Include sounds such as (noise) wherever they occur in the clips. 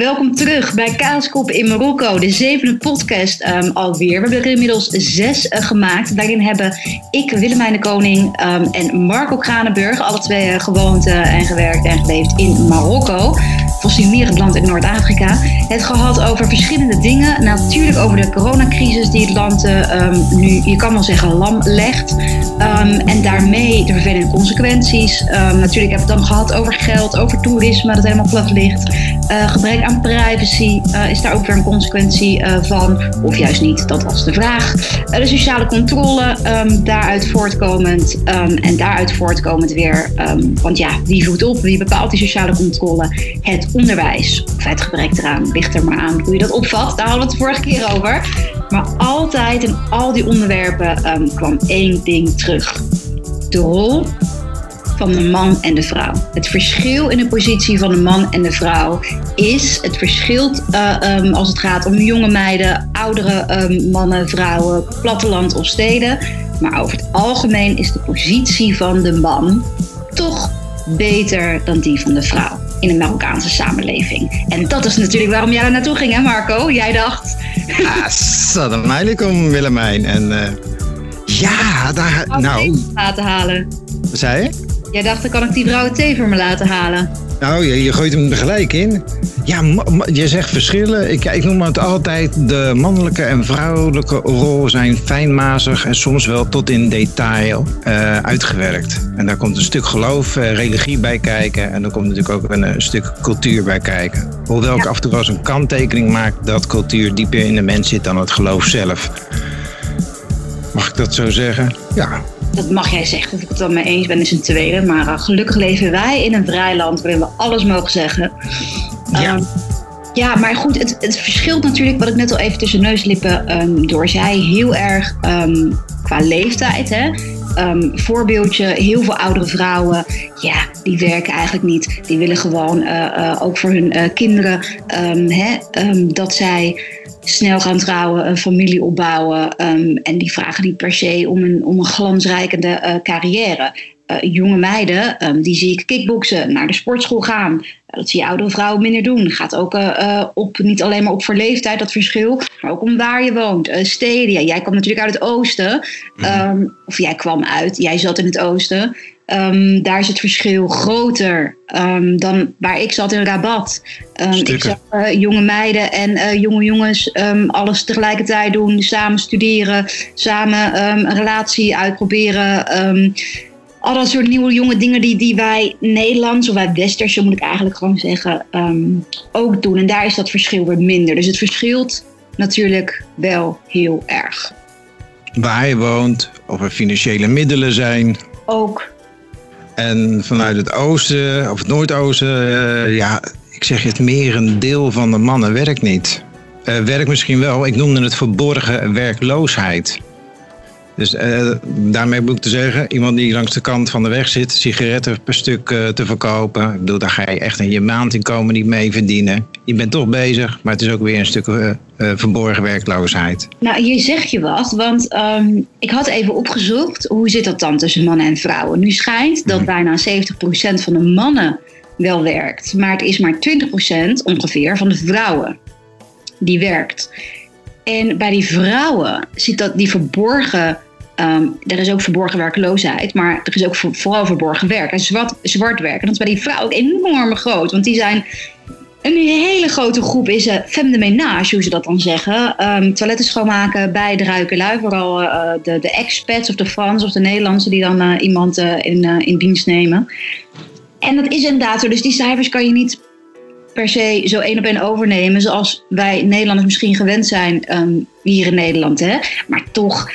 Welkom terug bij Kaaskop in Marokko, de zevende podcast um, alweer. We hebben er inmiddels zes uh, gemaakt. Daarin hebben ik, Willemijn de Koning um, en Marco Kranenburg, alle twee uh, gewoond uh, en gewerkt en geleefd in Marokko. Fascinerend land in Noord-Afrika. Het gehad over verschillende dingen. Natuurlijk over de coronacrisis die het land um, nu, je kan wel zeggen, lam legt. en daarmee de vervelende consequenties. natuurlijk heb ik het dan gehad over geld, over toerisme, dat helemaal plat ligt. gebrek aan privacy uh, is daar ook weer een consequentie uh, van, of juist niet, dat was de vraag. Uh, de sociale controle, um, daaruit voortkomend um, en daaruit voortkomend weer, um, want ja, wie voedt op, wie bepaalt die sociale controle? Het onderwijs, of het gebrek eraan, ligt er maar aan hoe je dat opvat, daar hadden we het vorige keer over. Maar altijd in al die onderwerpen kwam één ding terug. De rol van de man en de vrouw. Het verschil in de positie van de man en de vrouw is, het verschilt uh, um, als het gaat om jonge meiden, oudere um, mannen, vrouwen, platteland of steden. Maar over het algemeen is de positie van de man toch beter dan die van de vrouw in de Marokkaanse samenleving. En dat is natuurlijk waarom jij er naartoe ging, hè Marco? Jij dacht... Assalamu alaikum Willemijn. En uh, ja, daar... Nou... Laten halen. Wat zei je? Jij dacht, dan kan ik die vrouwen thee voor me laten halen. Nou, je, je gooit hem er gelijk in. Ja, je zegt verschillen. Ik, ik noem het altijd, de mannelijke en vrouwelijke rol zijn fijnmazig en soms wel tot in detail uh, uitgewerkt. En daar komt een stuk geloof, uh, religie bij kijken en er komt natuurlijk ook een, een stuk cultuur bij kijken. Hoewel ja. ik af en toe wel eens een kanttekening maak dat cultuur dieper in de mens zit dan het geloof zelf. Mag ik dat zo zeggen? Ja, dat mag jij zeggen, of ik het wel mee eens ben, is een tweede. Maar uh, gelukkig leven wij in een vrij land waarin we alles mogen zeggen. Ja. Um, ja, maar goed, het, het, verschilt natuurlijk, wat ik net al even tussen neuslippen um, doorzei, heel erg um, qua leeftijd. Hè? Um, voorbeeldje, heel veel oudere vrouwen, ja, die werken eigenlijk niet. Die willen gewoon uh, uh, ook voor hun uh, kinderen um, hè, um, dat zij snel gaan trouwen, een familie opbouwen. en die vragen niet per se om een, om een glansrijkende carrière. Jonge meiden, die zie ik kickboksen, naar de sportschool gaan. Dat zie je oudere vrouwen minder doen. Gaat ook uh, op, niet alleen maar op voor leeftijd, dat verschil, maar ook om waar je woont. Steden. Ja, jij kwam natuurlijk uit het oosten. Um, of jij kwam uit, jij zat in het oosten. Um, daar is het verschil groter dan waar ik zat in Rabat. ik zag jonge meiden en jonge jongens alles tegelijkertijd doen. Samen studeren, samen een relatie uitproberen al dat soort nieuwe jonge dingen die, die wij Nederlands, of wij Westerse moet ik eigenlijk gewoon zeggen, um, ook doen. En daar is dat verschil weer minder. Dus het verschilt natuurlijk wel heel erg. Waar je woont, of er financiële middelen zijn. Ook. En vanuit het oosten of het noordoosten, uh, ja, ik zeg het merendeel van de mannen werkt niet. Uh, werkt misschien wel, ik noemde het verborgen werkloosheid. Dus uh, daarmee moet ik te zeggen, iemand die langs de kant van de weg zit, sigaretten per stuk uh, te verkopen. Ik bedoel, daar ga je echt in je maandinkomen niet mee verdienen. Je bent toch bezig, maar het is ook weer een stuk uh, verborgen werkloosheid. Nou, je zegt je wat, want um, ik had even opgezocht, hoe zit dat dan tussen mannen en vrouwen? Nu schijnt dat mm. bijna 70% van de mannen wel werkt, maar het is maar 20% ongeveer van de vrouwen die werkt. En bij die vrouwen zit dat die verborgen Um, er is ook verborgen werkloosheid, maar er is ook vooral verborgen werk en zwart, zwart werk. En dat is bij die vrouwen enorm groot, want die zijn een hele grote groep is uh, femme de ménage, hoe ze dat dan zeggen. Um, toiletten schoonmaken, bijdruiken, lui. Vooral uh, de, de expats of de Frans of de Nederlandse die dan uh, iemand in, in dienst nemen. En dat is inderdaad zo. Dus die cijfers kan je niet per se zo één op één overnemen. Zoals wij Nederlanders misschien gewend zijn um, hier in Nederland. Hè? Maar toch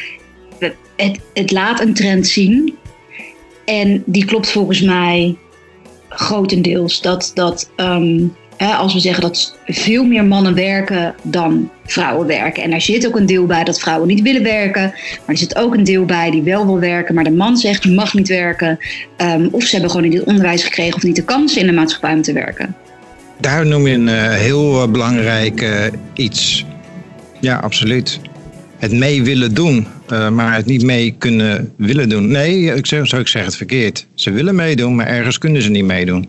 het, het laat een trend zien. En die klopt volgens mij grotendeels. Dat, dat um, hè, als we zeggen dat veel meer mannen werken dan vrouwen werken. En daar zit ook een deel bij dat vrouwen niet willen werken. Maar er zit ook een deel bij die wel wil werken. Maar de man zegt je mag niet werken. Um, of ze hebben gewoon niet het onderwijs gekregen of niet de kans in de maatschappij om te werken. Daar noem je een uh, heel uh, belangrijk uh, iets. Ja, absoluut het mee willen doen, uh, maar het niet mee kunnen willen doen. Nee, ik zeg, zou ik zeggen het verkeerd. Ze willen meedoen, maar ergens kunnen ze niet meedoen.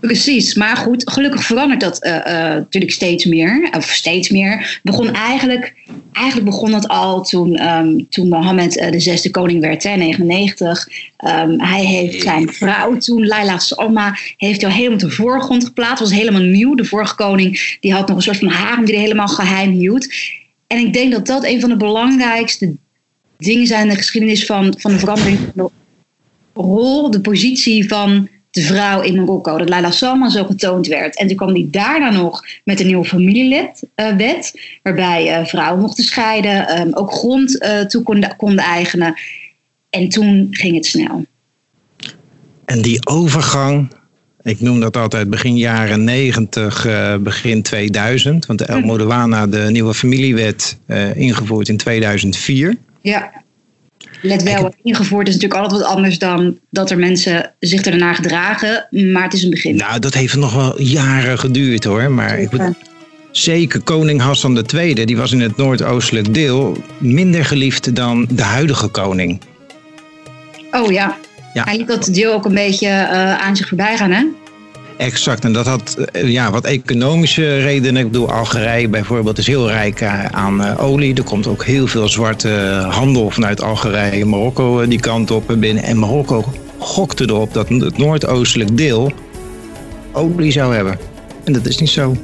Precies, maar goed, gelukkig verandert dat uh, uh, natuurlijk steeds meer. Of steeds meer. Begon eigenlijk, eigenlijk begon dat al toen, um, toen Mohammed uh, de zesde koning werd, in 99. Um, hij heeft zijn vrouw toen, Laila Salma, heeft al helemaal de voorgrond geplaatst. was helemaal nieuw. De vorige koning die had nog een soort van harem die hij helemaal geheim hield. En ik denk dat dat een van de belangrijkste dingen zijn de geschiedenis van, van de verandering van de rol, de positie van de vrouw in Marokko. Dat Laila Salma zo getoond werd. En toen kwam die daarna nog met een nieuwe familiewet, uh, waarbij uh, vrouwen mochten scheiden, um, ook grond uh, toe konden, konden eigenen. En toen ging het snel. En die overgang, ik noem dat altijd begin jaren 90, begin 2000, want de El Modawana, de nieuwe familiewet, ingevoerd in 2004. Ja. Let wel, heb... ingevoerd is natuurlijk altijd wat anders dan dat er mensen zich ernaar gedragen, maar het is een begin. Nou, dat heeft nog wel jaren geduurd hoor, maar ik bedoel, zeker koning Hassan II, die was in het noordoostelijk deel minder geliefd dan de huidige koning. Oh ja, ja. hij liet dat deel ook een beetje uh, aan zich voorbij gaan hè? Exact, en dat had eh, ja, wat economische redenen. Ik bedoel, Algerije bijvoorbeeld is heel rijk eh, aan uh, olie. Er komt ook heel veel zwarte handel vanuit Algerije, Marokko die kant op binnen. En Marokko gokte erop dat het noordoostelijk deel olie zou hebben. En dat is niet zo.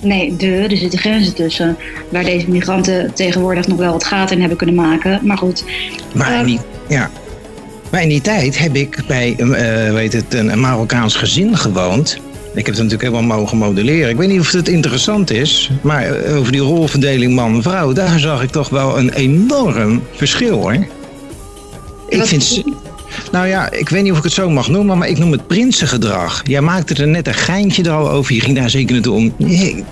Nee, de, er zitten grenzen tussen. Waar deze migranten tegenwoordig nog wel wat gaten in hebben kunnen maken. Maar goed. Maar niet, ja, maar in die tijd heb ik bij uh, weet het, een Marokkaans gezin gewoond. Ik heb het natuurlijk helemaal mogen modelleren. Ik weet niet of het interessant is, maar eh, over die rolverdeling man-vrouw, daar zag ik toch wel een enorm verschil hoor. Ik vind. Nou ja, ik weet niet of ik het zo mag noemen, maar ik noem het prinsengedrag. Jij maakte er net een geintje er al over. Je ging daar zeker naartoe om. Nee,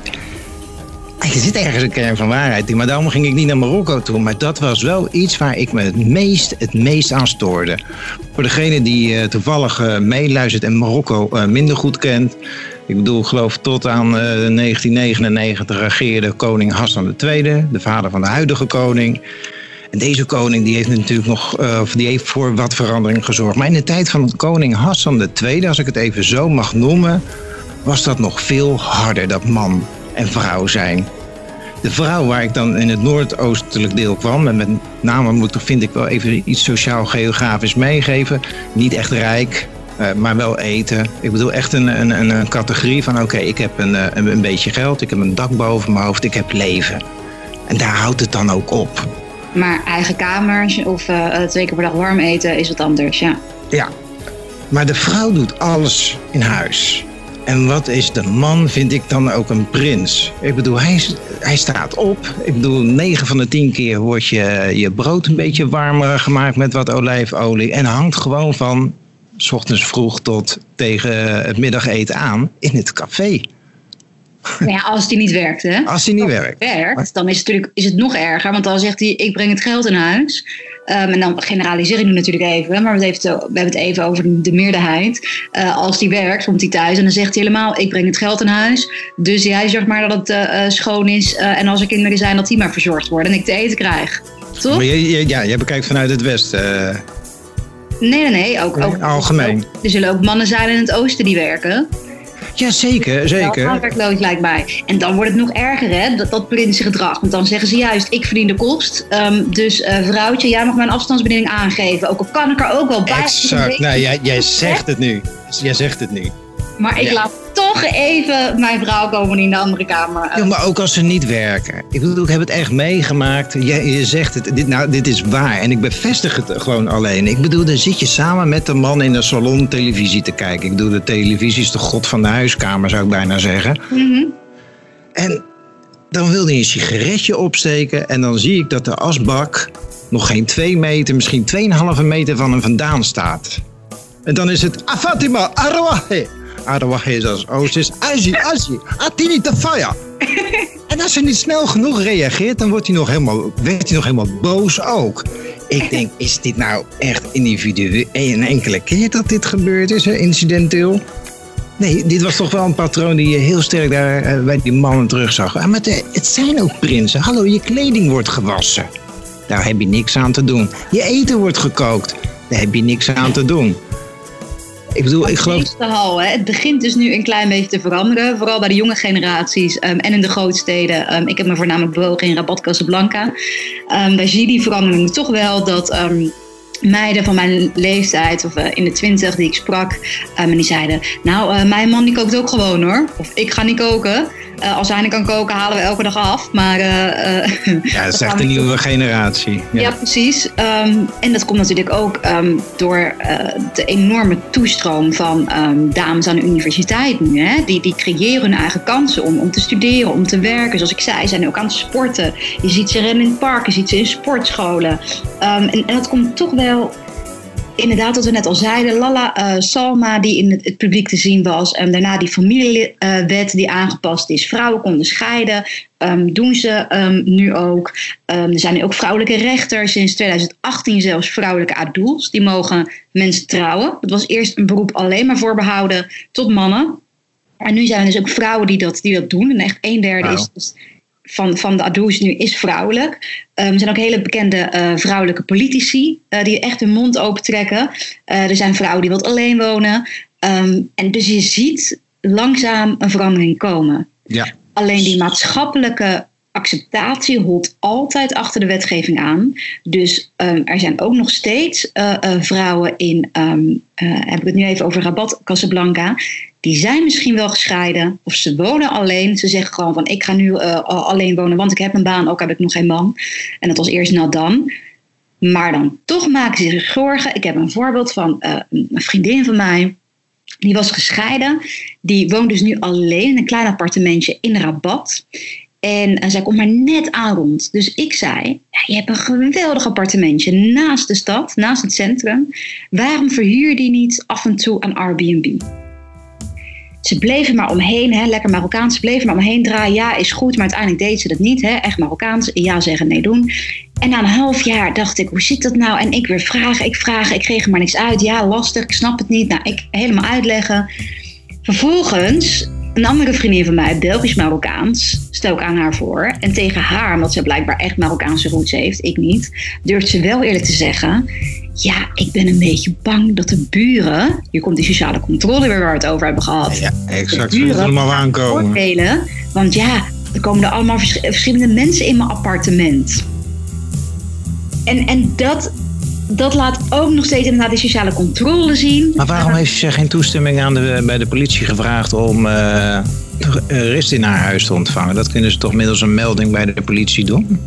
er zit ergens een kern van waarheid in. Maar daarom ging ik niet naar Marokko toe. Maar dat was wel iets waar ik me het meest, het meest aan stoorde. Voor degene die uh, toevallig uh, meeluistert en Marokko uh, minder goed kent. Ik bedoel, geloof tot aan 1999 regeerde koning Hassan II, de vader van de huidige koning. En deze koning die heeft natuurlijk nog, die heeft voor wat verandering gezorgd. Maar in de tijd van koning Hassan II, als ik het even zo mag noemen, was dat nog veel harder, dat man en vrouw zijn. De vrouw waar ik dan in het noordoostelijk deel kwam, en met name moet ik, vind ik wel even iets sociaal-geografisch meegeven. Niet echt rijk, uh, maar wel eten. Ik bedoel echt een, een, een categorie van oké, ik heb een, eh, een, een beetje geld, ik heb een dak boven mijn hoofd, ik heb leven. En daar houdt het dan ook op. Maar eigen kamer of uh, twee keer per dag warm eten is wat anders, ja. Ja, maar de vrouw doet alles in huis. En wat is de man, vind ik dan ook een prins. Ik bedoel, hij, hij staat op. Ik bedoel, 9 van de 10 keer wordt je, je brood een beetje warmer gemaakt met wat olijfolie. En hangt gewoon van s ochtends vroeg tot tegen het middageten aan in het café. Nou ja, als die niet werkt, hè? Als die niet werkt. werkt. Dan is het natuurlijk is het nog erger, want dan zegt hij: Ik breng het geld in huis. Um, en dan generaliseer ik nu natuurlijk even, maar we, hebben het even over de meerderheid. Uh, als die werkt, komt hij thuis en dan zegt hij helemaal: Ik breng het geld in huis. Dus jij zorgt maar dat het uh, schoon is. Uh, en als er kinderen zijn, dat die maar verzorgd worden en ik te eten krijg. Toch? Maar je, ja, jij bekijkt vanuit het Westen. Nee, nee, nee. Ook, ook, algemeen. Ook, er zullen ook mannen zijn in het oosten die werken. Ja, zeker, zeker. werkloos lijkt mij. En dan wordt het nog erger, hè, dat, dat prinsengedrag. Want dan zeggen ze juist, ik verdien de kost. Um, dus uh, vrouwtje, jij mag mijn afstandsbediening aangeven. Ook al kan ik er ook wel bij. Exact, nou, jij, jij zegt het nu. Jij zegt het nu. Maar ik laat toch even mijn vrouw komen in de andere kamer. Ja, maar ook als ze niet werken. Ik bedoel, ik heb het echt meegemaakt. Je, je zegt het, dit, nou, dit is waar. En ik bevestig het gewoon alleen. Ik bedoel, dan zit je samen met de man in de salon televisie te kijken. Ik bedoel, de televisie is de god van de huiskamer, zou ik bijna zeggen. Mm En dan wilde je een sigaretje opsteken. En dan zie ik dat de asbak nog geen twee meter, misschien 2,5 meter van hem vandaan staat. En dan is het Afatima Arwahe. Arawahe is als. Azi, Azi, Atini fire. (laughs) En als hij niet snel genoeg reageert, dan wordt hij nog helemaal, werd hij nog helemaal boos ook. Ik (laughs) denk, is dit nou echt individueel een enkele keer dat dit gebeurd is, incidenteel? Nee, dit was toch wel een patroon die je heel sterk daar eh, bij die mannen terugzag. Ah, maar het zijn ook prinsen. Hallo, je kleding wordt gewassen. Daar heb je niks aan te doen. Je eten wordt gekookt. Daar heb je niks aan te doen. Ik bedoel, ik geloof... Hal, hè? Het begint dus nu een klein beetje te veranderen. Vooral bij de jonge generaties um, en in de grootsteden. Um, ik heb me voornamelijk bewogen in Rabat Casablanca. Um, daar zie je die verandering toch wel dat meiden van mijn leeftijd, of uh, in de twintig, die ik sprak. Um, en die zeiden, nou, uh, mijn man die kookt ook gewoon hoor. Of ik ga niet koken. Uh, als kan koken, halen we elke dag af. Maar, (laughs) ja, dat is echt een nieuwe generatie. Ja, ja precies. Um, en dat komt natuurlijk ook um, door de enorme toestroom van dames aan de universiteit nu. Hè? Die, die creëren hun eigen kansen om, om te studeren, om te werken. Zoals ik zei, zijn ook aan het sporten. Je ziet ze rennen in het park, je ziet ze in sportscholen. en, en dat komt toch wel inderdaad, wat we net al zeiden, Lala uh, Salma, die in het, het, publiek te zien was. En daarna die familiewet die aangepast is. Vrouwen konden scheiden. Um, doen ze um, nu ook. Um, er zijn nu ook vrouwelijke rechters. Sinds 2018 zelfs vrouwelijke adults. Die mogen mensen trouwen. Dat was eerst een beroep alleen maar voorbehouden tot mannen. En nu zijn er dus ook vrouwen die dat, die dat doen. En echt een derde is dus van, van de Adoes nu is vrouwelijk. Um, er zijn ook hele bekende uh, vrouwelijke politici uh, die echt hun mond opentrekken. Uh, er zijn vrouwen die wat alleen wonen. Um, en dus je ziet langzaam een verandering komen. Ja. Alleen die maatschappelijke acceptatie holt altijd achter de wetgeving aan. Dus um, er zijn ook nog steeds vrouwen in, heb ik het nu even over Rabat Casablanca, die zijn misschien wel gescheiden of ze wonen alleen. Ze zeggen gewoon van ik ga nu uh, alleen wonen, want ik heb een baan, ook heb ik nog geen man. En dat was eerst dan. Maar dan toch maken ze zich zorgen. Ik heb een voorbeeld van uh, een vriendin van mij. Die was gescheiden. Die woont dus nu alleen in een klein appartementje in Rabat. En, en zij komt maar net aan rond. Dus ik zei: Je hebt een geweldig appartementje naast de stad, naast het centrum. Waarom verhuur die niet af en toe aan Airbnb? Ze bleven maar omheen, hè, lekker Marokkaans, ze bleven maar omheen draaien. Ja, is goed, maar uiteindelijk deed ze dat niet. Hè, echt Marokkaans, ja zeggen, nee doen. En na een half jaar dacht ik, hoe zit dat nou? En ik weer vragen, ik vragen, ik kreeg er maar niks uit. Ja, lastig, ik snap het niet. Nou, ik helemaal uitleggen. Vervolgens, een andere vriendin van mij, Belgisch-Marokkaans, stel ik aan haar voor. En tegen haar, omdat ze blijkbaar echt Marokkaanse roots heeft, ik niet, durft ze wel eerlijk te zeggen ja, ik ben een beetje bang dat de buren, hier komt die sociale controle weer waar we het over hebben gehad. Ja, exact. De buren allemaal aankomen. Want ja, er komen er allemaal verschillende mensen in mijn appartement. En, en dat, dat laat ook nog steeds inderdaad die sociale controle zien. Maar waarom heeft ze geen toestemming aan de, bij de politie gevraagd om uh, rest in haar huis te ontvangen? Dat kunnen ze toch middels een melding bij de politie doen?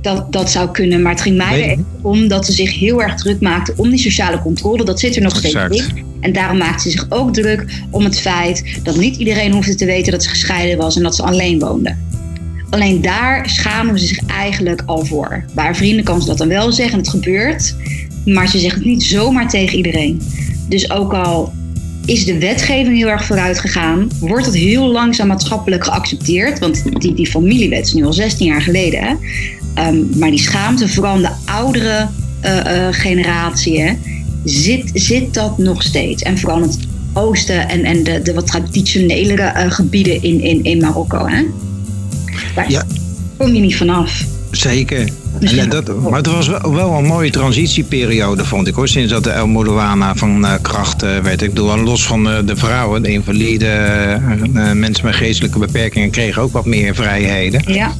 Dat, dat zou kunnen. Maar het ging mij er om dat ze zich heel erg druk maakte om die sociale controle. Dat zit er nog steeds in. En daarom maakte ze zich ook druk om het feit dat niet iedereen hoefde te weten dat ze gescheiden was en dat ze alleen woonde. Alleen daar schamen ze zich eigenlijk al voor. Haar vrienden kan ze dat dan wel zeggen, het gebeurt. Maar ze zegt het niet zomaar tegen iedereen. Dus ook al is de wetgeving heel erg vooruit gegaan, wordt het heel langzaam maatschappelijk geaccepteerd. Want die, die familiewet is nu al 16 jaar geleden. Hè? Um, maar die schaamte, vooral in de oudere uh, uh, generatie, zit, zit dat nog steeds. En vooral in het oosten en, en de, de wat traditionelere uh, gebieden in, in, in Marokko. Hè? Daar ja. kom je niet vanaf. Zeker. Dus en dat, maar het was wel, een mooie transitieperiode, vond ik hoor. Sinds dat de El Moudouana van uh, kracht uh, werd. Ik bedoel, los van uh, de vrouwen, de invalide, mensen met geestelijke beperkingen kregen ook wat meer vrijheden. Ja.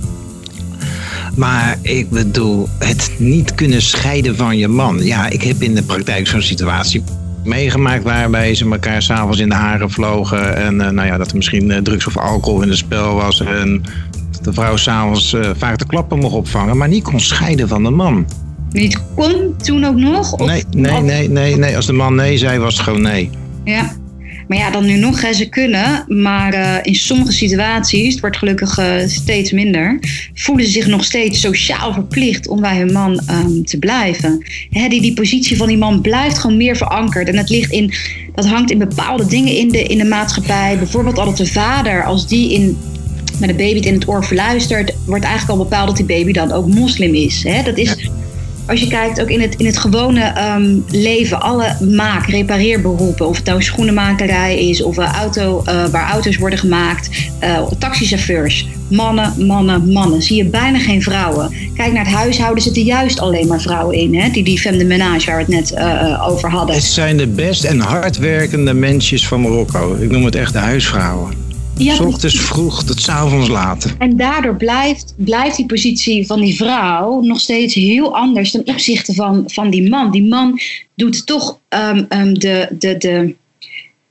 Maar ik bedoel, het niet kunnen scheiden van je man. Ja, ik heb in de praktijk zo'n situatie meegemaakt waarbij ze elkaar s'avonds in de haren vlogen. En uh, nou ja, dat er misschien uh, drugs of alcohol in het spel was. En de vrouw s'avonds uh, vaak de klappen mocht opvangen, maar niet kon scheiden van de man. Niet kon toen ook nog? Of nee, nee, nee, nee, nee. Als de man nee zei, was het gewoon nee. Ja. Maar ja, dan nu nog, hè, ze kunnen. Maar uh, in sommige situaties, het wordt gelukkig uh, steeds minder, voelen ze zich nog steeds sociaal verplicht om bij hun man um, te blijven. Hè, die, die positie van die man blijft gewoon meer verankerd. En het ligt in, dat hangt in bepaalde dingen in de, in de maatschappij. Bijvoorbeeld al dat de vader, als die in met een baby in het oor verluistert, wordt eigenlijk al bepaald dat die baby dan ook moslim is. Hè? Dat is als je kijkt ook in het, in het gewone um, leven, alle maak, repareerberoepen, of het nou schoenenmakerij is of een auto, uh, waar auto's worden gemaakt, uh, taxichauffeurs, mannen, mannen, mannen. Zie je bijna geen vrouwen. Kijk naar het huishouden, zitten juist alleen maar vrouwen in. Hè? Die, die femme de menage waar we het net over hadden. Het zijn de best en hardwerkende mensjes van Marokko. Ik noem het echt de huisvrouwen. Ja, S ochtends vroeg tot s avonds later. En daardoor blijft, blijft die positie van die vrouw nog steeds heel anders ten opzichte van, van die man. Die man doet toch um, um, de, de, de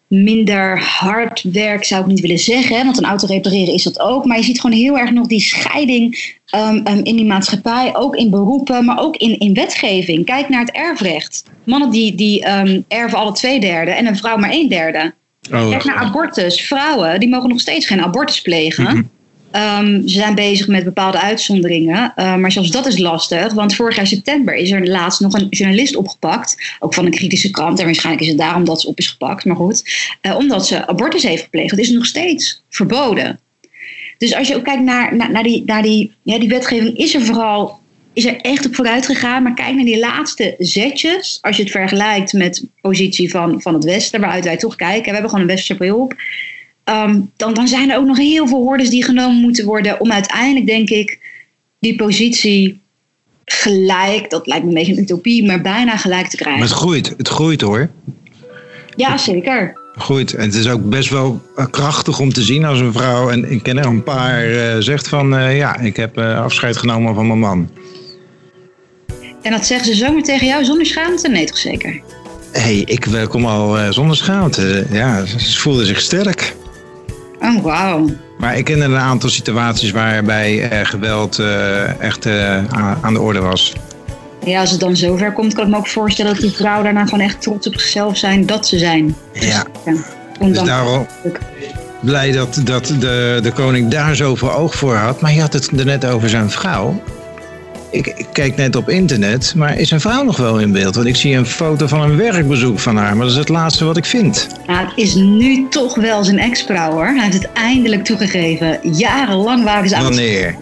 minder hard werk, zou ik niet willen zeggen. Want een auto repareren is dat ook. Maar je ziet gewoon heel erg nog die scheiding um, in die maatschappij. Ook in beroepen, maar ook in, in wetgeving. Kijk naar het erfrecht. Mannen die, die erven alle twee derde en een vrouw maar een derde. Oh, Kijk naar abortus. Vrouwen die mogen nog steeds geen abortus plegen. Mhm. Ehm, ze zijn bezig met bepaalde uitzonderingen. Uh, maar zelfs dat is lastig. Want vorig jaar september is er laatst nog een journalist opgepakt. Ook van een kritische krant. En waarschijnlijk is het daarom dat ze op is gepakt. Maar goed. Uh, omdat ze abortus heeft gepleegd. Het is nog steeds verboden. Dus als je ook kijkt naar, naar, naar die, naar die, ja, die wetgeving, is er vooral is er echt op vooruit gegaan. Maar kijk naar die laatste zetjes. Als je het vergelijkt met de positie van, van het Westen, waaruit wij toch kijken. We hebben gewoon een westerse bril op. Ehm, dan, dan zijn er ook nog heel veel hordes die genomen moeten worden. om uiteindelijk, denk ik, die positie gelijk. Dat lijkt me een beetje een utopie, maar bijna gelijk te krijgen. Maar het groeit, het groeit hoor. Ja, zeker. Goed, en het is ook best wel eh, krachtig om te zien als een vrouw, en ik ken er een paar, uh, zegt van uh, ja, ik heb uh, afscheid genomen van mijn man. En dat zeggen ze zomaar tegen jou zonder schaamte? Nee, toch zeker? Hé, hey, ik kom al uh, zonder schaamte. Ja, ze voelde zich sterk. Oh, wauw. Maar ik ken een aantal situaties waarbij uh, geweld uh, echt aan de orde was. Ja, als het dan zover komt, kan ik me ook voorstellen dat die vrouwen daarna gewoon echt trots op zichzelf zijn dat ze zijn. Ja. Dus daarom blij dat, dat de, de koning daar zoveel oog voor had. Maar je had het er net over zijn vrouw ik, kijk net op internet, maar is een vrouw nog wel in beeld? Want ik zie een foto van een werkbezoek van haar, maar dat is het laatste wat ik vind. Nou, het is nu toch wel zijn ex-vrouw hoor. Hij heeft het eindelijk toegegeven. Jarenlang waren ze aan Wanneer?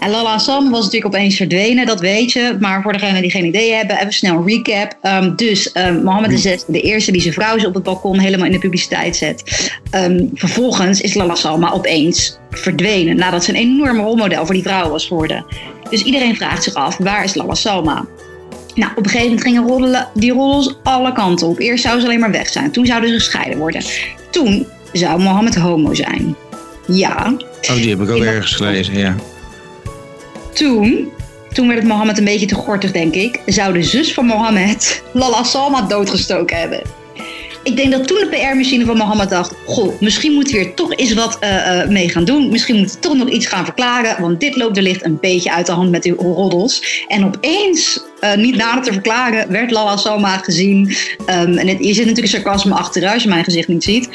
En Lala Sam was natuurlijk opeens verdwenen, dat weet je. Maar voor degenen die geen idee hebben, even snel een recap. Um, dus um, Mohammed VI, de eerste die zijn vrouw op het balkon helemaal in de publiciteit zet. Um, vervolgens is Lala Salma opeens verdwenen. Nadat ze een enorme rolmodel voor die vrouwen was geworden. Dus iedereen vraagt zich af, waar is Lala Salma? Nou, op een gegeven moment gingen roddelen, die roddels alle kanten op. Eerst zou ze alleen maar weg zijn. Toen zouden ze gescheiden worden. Toen zou Mohammed homo zijn. Ja. Oh, die heb ik ook ergens gelezen, ja. Toen, toen werd het Mohammed een beetje te gortig, denk ik, zou de zus van Mohammed Lala Salma doodgestoken hebben ik denk dat toen de PR-machine van Mohammed dacht: Goh, misschien moeten we hier toch eens wat uh, mee gaan doen. Misschien moeten we toch nog iets gaan verklaren. Want dit loopt er licht een beetje uit de hand met die roddels. En opeens uh, niet nader te verklaren, werd Lala Salma gezien. Um, en je zit natuurlijk sarcasme achter als je mijn gezicht niet ziet.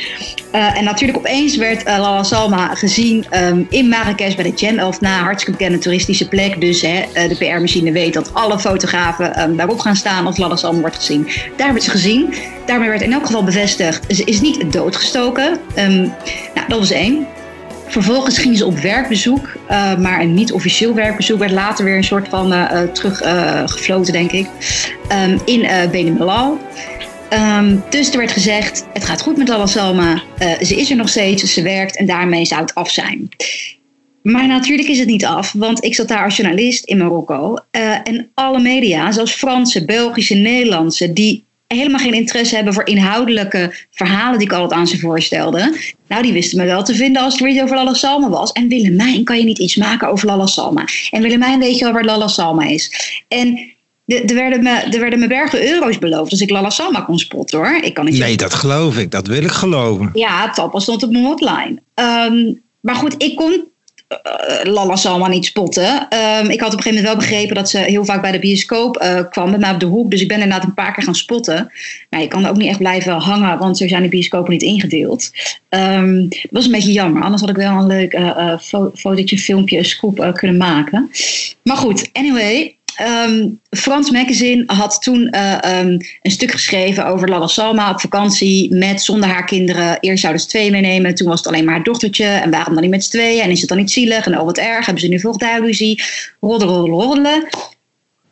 Uh, en natuurlijk opeens werd uh, Lala Salma gezien um, in Marrakesh bij de Jam 11 na. Hartstikke bekende toeristische plek. Dus hè, de PR-machine weet dat alle fotografen um, daarop gaan staan als Lala Salma wordt gezien. Daar werd ze gezien. Daarmee werd in elk geval bevestigd, ze is niet doodgestoken. nou, dat was één. Vervolgens ging ze op werkbezoek, uh, maar een niet officieel werkbezoek werd later weer een soort van uh, teruggefloten, denk ik, um, in uh, Benemelal. Um, dus er werd gezegd, het gaat goed met Lala ze is er nog steeds, ze werkt en daarmee zou het af zijn. Maar natuurlijk is het niet af, want ik zat daar als journalist in Marokko. en alle media, zoals Franse, Belgische, Nederlandse, die helemaal geen interesse hebben voor inhoudelijke verhalen die ik altijd aan ze voorstelde. Nou, die wisten me wel te vinden als het weer over Lalla Salma was. En Willemijn, kan je niet iets maken over Lalla Salma? En Willemijn, weet je wel waar Lalla Salma is? En er werden, me, er werden me bergen euro's beloofd als ik Lalla Salma kon spotten hoor. Ik kan niet nee, dat geloof ik. Dat wil ik geloven. Ja, Tappa stond op mijn hotline. Um, maar goed, ik kon uh, Lalla Salma niet spotten. Um, ik had op een gegeven moment wel begrepen dat ze heel vaak bij de bioscoop uh, kwam bij mij op de hoek. Dus ik ben inderdaad een paar keer gaan spotten. Maar je kan ook niet echt blijven hangen, want zo zijn de bioscopen niet ingedeeld. Um, dat was een beetje jammer. Anders had ik wel een leuk uh, fotootje, filmpje, scoop kunnen maken. Maar goed, anyway. Um, Frans Magazine had toen uh, um, een stuk geschreven over Lalla Salma op vakantie met zonder haar kinderen. Eerst zouden ze twee meenemen, toen was het alleen maar haar dochtertje. En waarom dan niet met z'n tweeën? En is het dan niet zielig? En oh wat erg, hebben ze nu voogdijruzie? Roddelen, roddelen, roddelen.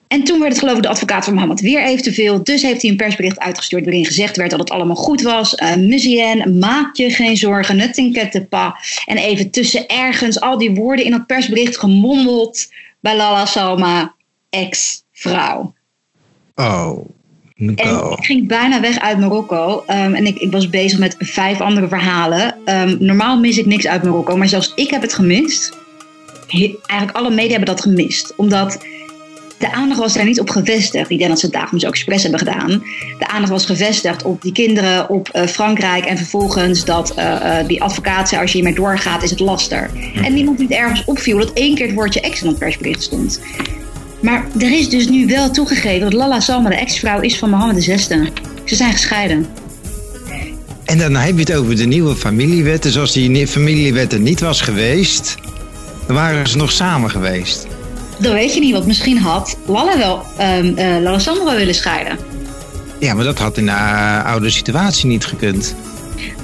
En toen werd het geloof ik de advocaat van Mohammed weer even te veel. Dus heeft hij een persbericht uitgestuurd waarin gezegd werd dat het allemaal goed was. Uh, maak je geen zorgen, net pa. En even tussen ergens al die woorden in dat persbericht gemommeld bij Lala Salma, ex-vrouw. Oh. En ik ging bijna weg uit Marokko. Um, en ik, ik, was bezig met vijf andere verhalen. Um, normaal mis ik niks uit Marokko, maar zelfs ik heb het gemist. eigenlijk alle media hebben dat gemist. Omdat de aandacht was daar niet op gevestigd. Ik denk dat ze het dagelijks ook expres hebben gedaan. De aandacht was gevestigd op die kinderen, op uh, Frankrijk. En vervolgens dat uh, uh, die advocaat zei: als je hiermee doorgaat, is het laster. Hm. En niemand niet ergens opviel dat één keer het woordje ex in het persbericht stond. Maar er is dus nu wel toegegeven dat Lala Salma de ex-vrouw is van Mohammed VI. Ze zijn gescheiden. En dan heb je het over de nieuwe familiewet. Dus als die familiewet er niet was geweest, dan waren ze nog samen geweest. Dat weet je niet, want misschien had Lalla wel um, uh, Lala Salma wel willen scheiden. Ja, maar dat had in de uh, oude situatie niet gekund.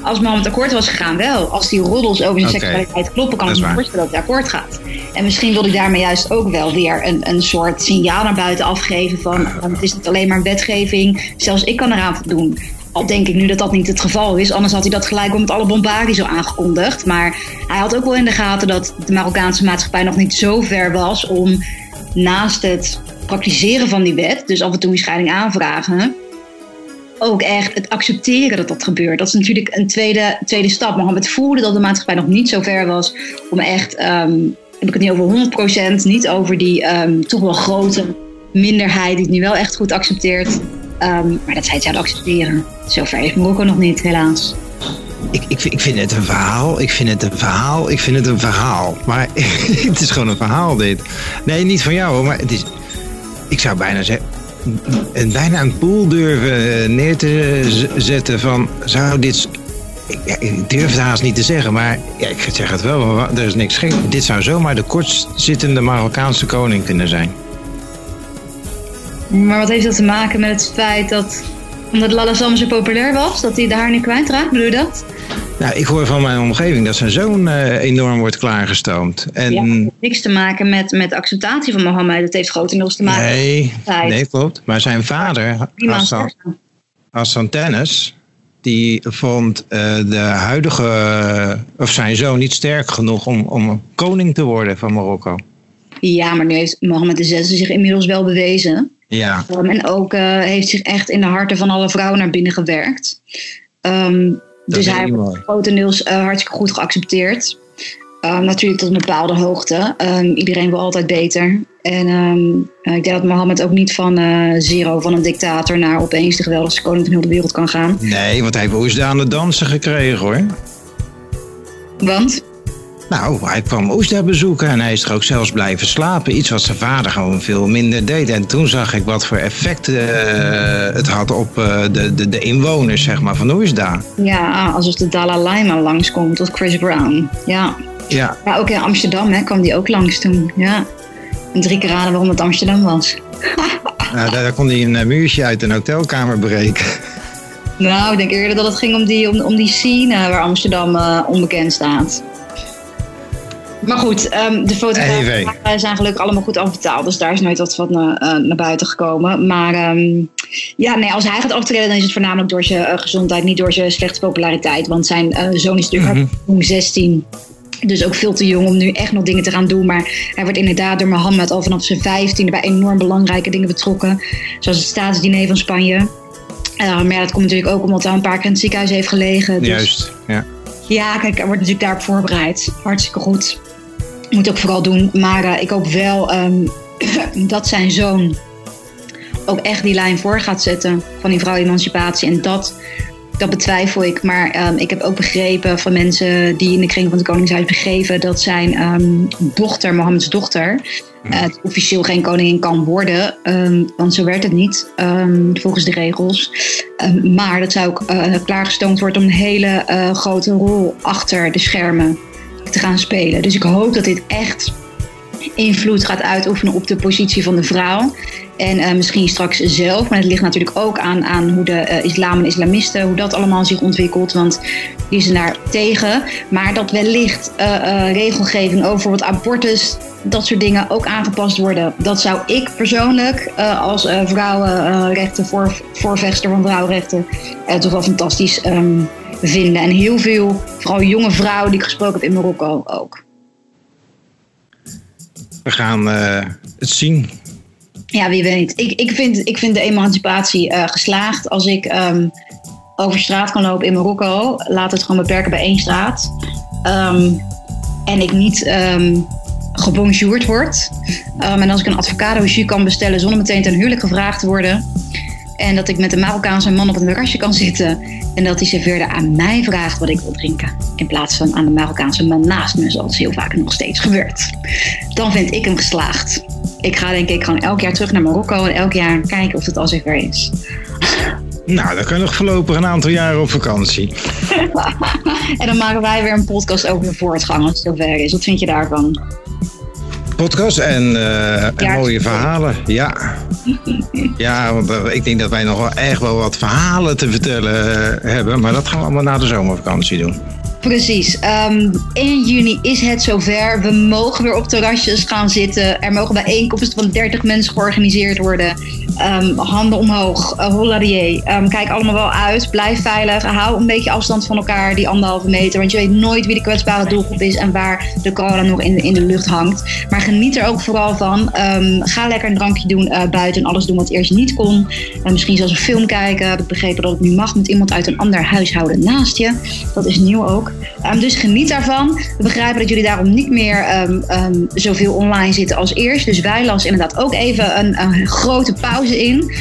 Als Mohammed akkoord was gegaan, wel. Als die roddels over zijn okay. seksualiteit kloppen, kan ik me voorstellen dat hij akkoord gaat. En misschien wil hij daarmee juist ook wel weer een, een soort signaal naar buiten afgeven van het is niet alleen maar wetgeving, zelfs ik kan eraan voldoen. Al denk ik nu dat dat niet het geval is, anders had hij dat gelijk met alle bombardie zo aangekondigd. Maar hij had ook wel in de gaten dat de Marokkaanse maatschappij nog niet zo ver was om naast het praktiseren van die wet, dus af en toe een scheiding aanvragen, ook echt het accepteren dat dat gebeurt. Dat is natuurlijk een tweede, tweede stap. Het voelde dat de maatschappij nog niet zo ver was om echt, um, heb ik het niet over 100%, niet over die um, toch wel grote minderheid die het nu wel echt goed accepteert. Um, maar dat zij het zouden accepteren. Zover heeft Marokko nog niet, helaas. Ik, ik, ik, vind het een verhaal. Ik vind het een verhaal. Ik vind het een verhaal. Maar (laughs) het is gewoon een verhaal, dit. Nee, niet van jou, maar het is. Ik zou bijna zeggen en bijna een pool durven eh, neer te zetten van zou dit. Ik durf het haast niet te zeggen, maar ja, ik zeg het wel, er is niks gek. Dit zou zomaar de kortzittende Marokkaanse koning kunnen zijn. Maar wat heeft dat te maken met het feit dat, omdat Lala Sam zo populair was, dat hij de haar niet kwijtraakt? Bedoel je dat? Nou, ik hoor van mijn omgeving dat zijn zoon uh, enorm wordt klaargestoomd. En... Ja, het heeft niks te maken met, met acceptatie van Mohammed. Het heeft grotendeels te maken nee, met Nee, klopt. Maar zijn vader, Hassan, Hassan Tennis, die vond uh, de huidige, of zijn zoon niet sterk genoeg om, om koning te worden van Marokko. Ja, maar nu heeft Mohammed VI zich inmiddels wel bewezen. Ja. Um, en ook uh, heeft zich echt in de harten van alle vrouwen naar binnen gewerkt. Um, dus hij wordt grotendeels uh, hartstikke goed geaccepteerd. Uh, natuurlijk tot een bepaalde hoogte. Um, iedereen wil altijd beter. En um, ik denk dat Mohammed ook niet van uh, zero, van een dictator, naar opeens de geweldigste koning van heel de wereld kan gaan. Nee, want hij heeft ooit aan de dansen gekregen hoor. Want? Nou, hij kwam Oesda bezoeken en hij is er ook zelfs blijven slapen. Iets wat zijn vader gewoon veel minder deed. En toen zag ik wat voor effect uh, het had op uh, de, de, de, inwoners zeg maar, van Oesda. Ja, alsof de Dalai Lama langskomt tot Chris Brown. Ja. Ja. ja ook in Amsterdam hè, kwam die ook langs toen. Ja. En drie keer raden waarom het Amsterdam was. (laughs) nou, daar, kon hij een muurtje uit een hotelkamer breken. Nou, ik denk eerder dat het ging om die, om, om die scene waar Amsterdam uh, onbekend staat. Maar goed, um, de fotografen zijn gelukkig allemaal goed afbetaald. Dus daar is nooit wat van uh, naar buiten gekomen. Maar um, ja, nee, als hij gaat optreden, dan is het voornamelijk door zijn uh, gezondheid, niet door zijn slechte populariteit. Want zijn uh, zoon is natuurlijk mm 16. Dus ook veel te jong om nu echt nog dingen te gaan doen. Maar hij wordt inderdaad door Mohammed al vanaf zijn 15 bij enorm belangrijke dingen betrokken. Zoals het staatsdiner van Spanje. Uh, maar ja, dat komt natuurlijk ook omdat hij een paar keer in het ziekenhuis heeft gelegen. Dus... Juist, ja. Ja, kijk, hij wordt natuurlijk daarop voorbereid. Hartstikke goed moet ook vooral doen. Maar uh, ik hoop wel um, (clears throat) dat zijn zoon ook echt die lijn voor gaat zetten van die vrouwenemancipatie. En dat, dat betwijfel ik. Maar um, ik heb ook begrepen van mensen die in de kring van het Koningshuis begeven dat zijn um, dochter, Mohammeds dochter, uh, officieel geen koningin kan worden. want zo werd het niet volgens de regels. maar dat zou ook uh, klaargestoomd worden om een hele uh, grote rol achter de schermen gaan spelen. Dus ik hoop dat dit echt invloed gaat uitoefenen op de positie van de vrouw. En uh, misschien straks zelf, maar het ligt natuurlijk ook aan, aan hoe de uh, islam en islamisten, hoe dat allemaal zich ontwikkelt, want die zijn daar tegen. Maar dat wellicht uh, regelgeving over wat abortus, dat soort dingen ook aangepast worden. Dat zou ik persoonlijk als vrouwenrechten, voor, voorvechter van vrouwenrechten, toch wel fantastisch um, vinden. En heel veel, vooral jonge vrouwen die ik gesproken heb in Marokko ook. We gaan het zien ja, wie weet. Ik, ik, vind, de emancipatie uh, geslaagd. Als ik um, over straat kan lopen in Marokko, laat het gewoon beperken bij één straat. Um, en ik niet um, gebonjourd word. en als ik een avocado jus kan bestellen zonder meteen ten huwelijk gevraagd te worden. En dat ik met een Marokkaanse man op een terrasje kan zitten. En dat hij verder aan mij vraagt wat ik wil drinken. In plaats van aan de Marokkaanse man naast me, zoals heel vaak nog steeds gebeurt. Dan vind ik hem geslaagd ik ga denk ik gewoon elk jaar terug naar Marokko en elk jaar kijken of het al zover is. Nou, dan kan je nog voorlopig een aantal jaren op vakantie. (laughs) en dan maken wij weer een podcast over de voortgang als het zover is. Wat vind je daarvan? Podcast en, uh, en mooie verhalen, ja. (laughs) ja, want uh, ik denk dat wij nog wel echt wel wat verhalen te vertellen uh, hebben. Maar dat gaan we allemaal na de zomervakantie doen. Precies. Um, ehm, 1 juni is het zover. We mogen weer op terrasjes gaan zitten. Er mogen bijeenkomsten van 30 mensen georganiseerd worden. Um, handen omhoog. Uh, um, kijk allemaal wel uit. Blijf veilig. Hou een beetje afstand van elkaar, die anderhalve meter. Want je weet nooit wie de kwetsbare doelgroep is en waar de corona nog in, in de lucht hangt. Maar geniet er ook vooral van. ga lekker een drankje doen uh, buiten en alles doen wat eerst niet kon. Uh, misschien zelfs een film kijken. Heb ik begrepen dat het nu mag met iemand uit een ander huishouden naast je. Dat is nieuw ook. Dus geniet daarvan. We begrijpen dat jullie daarom niet meer zoveel online zitten als eerst. Dus wij lassen inderdaad ook even een grote pauze in.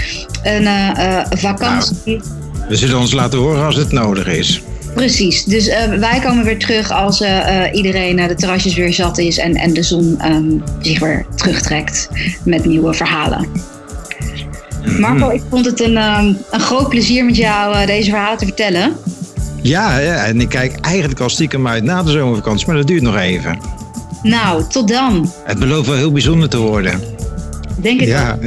Een uh, uh, vakantie. Nou, we zullen ons laten horen als het nodig is. Precies, dus uh, wij komen weer terug als uh, iedereen de terrasjes weer zat is en, en de zon um, zich weer terugtrekt met nieuwe verhalen. Mm. Marco, ik vond het een, um, een groot plezier met jou deze verhalen te vertellen. Ja, ja, en ik kijk eigenlijk al stiekem uit na de zomervakantie, maar dat duurt nog even. Nou, tot dan. Het belooft wel heel bijzonder te worden. Denk (laughs) ik ja.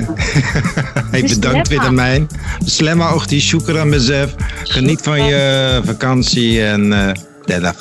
hey, bedankt Willemijn. Slemma ochti, shukran bezef. Geniet van je vakantie en uh, de la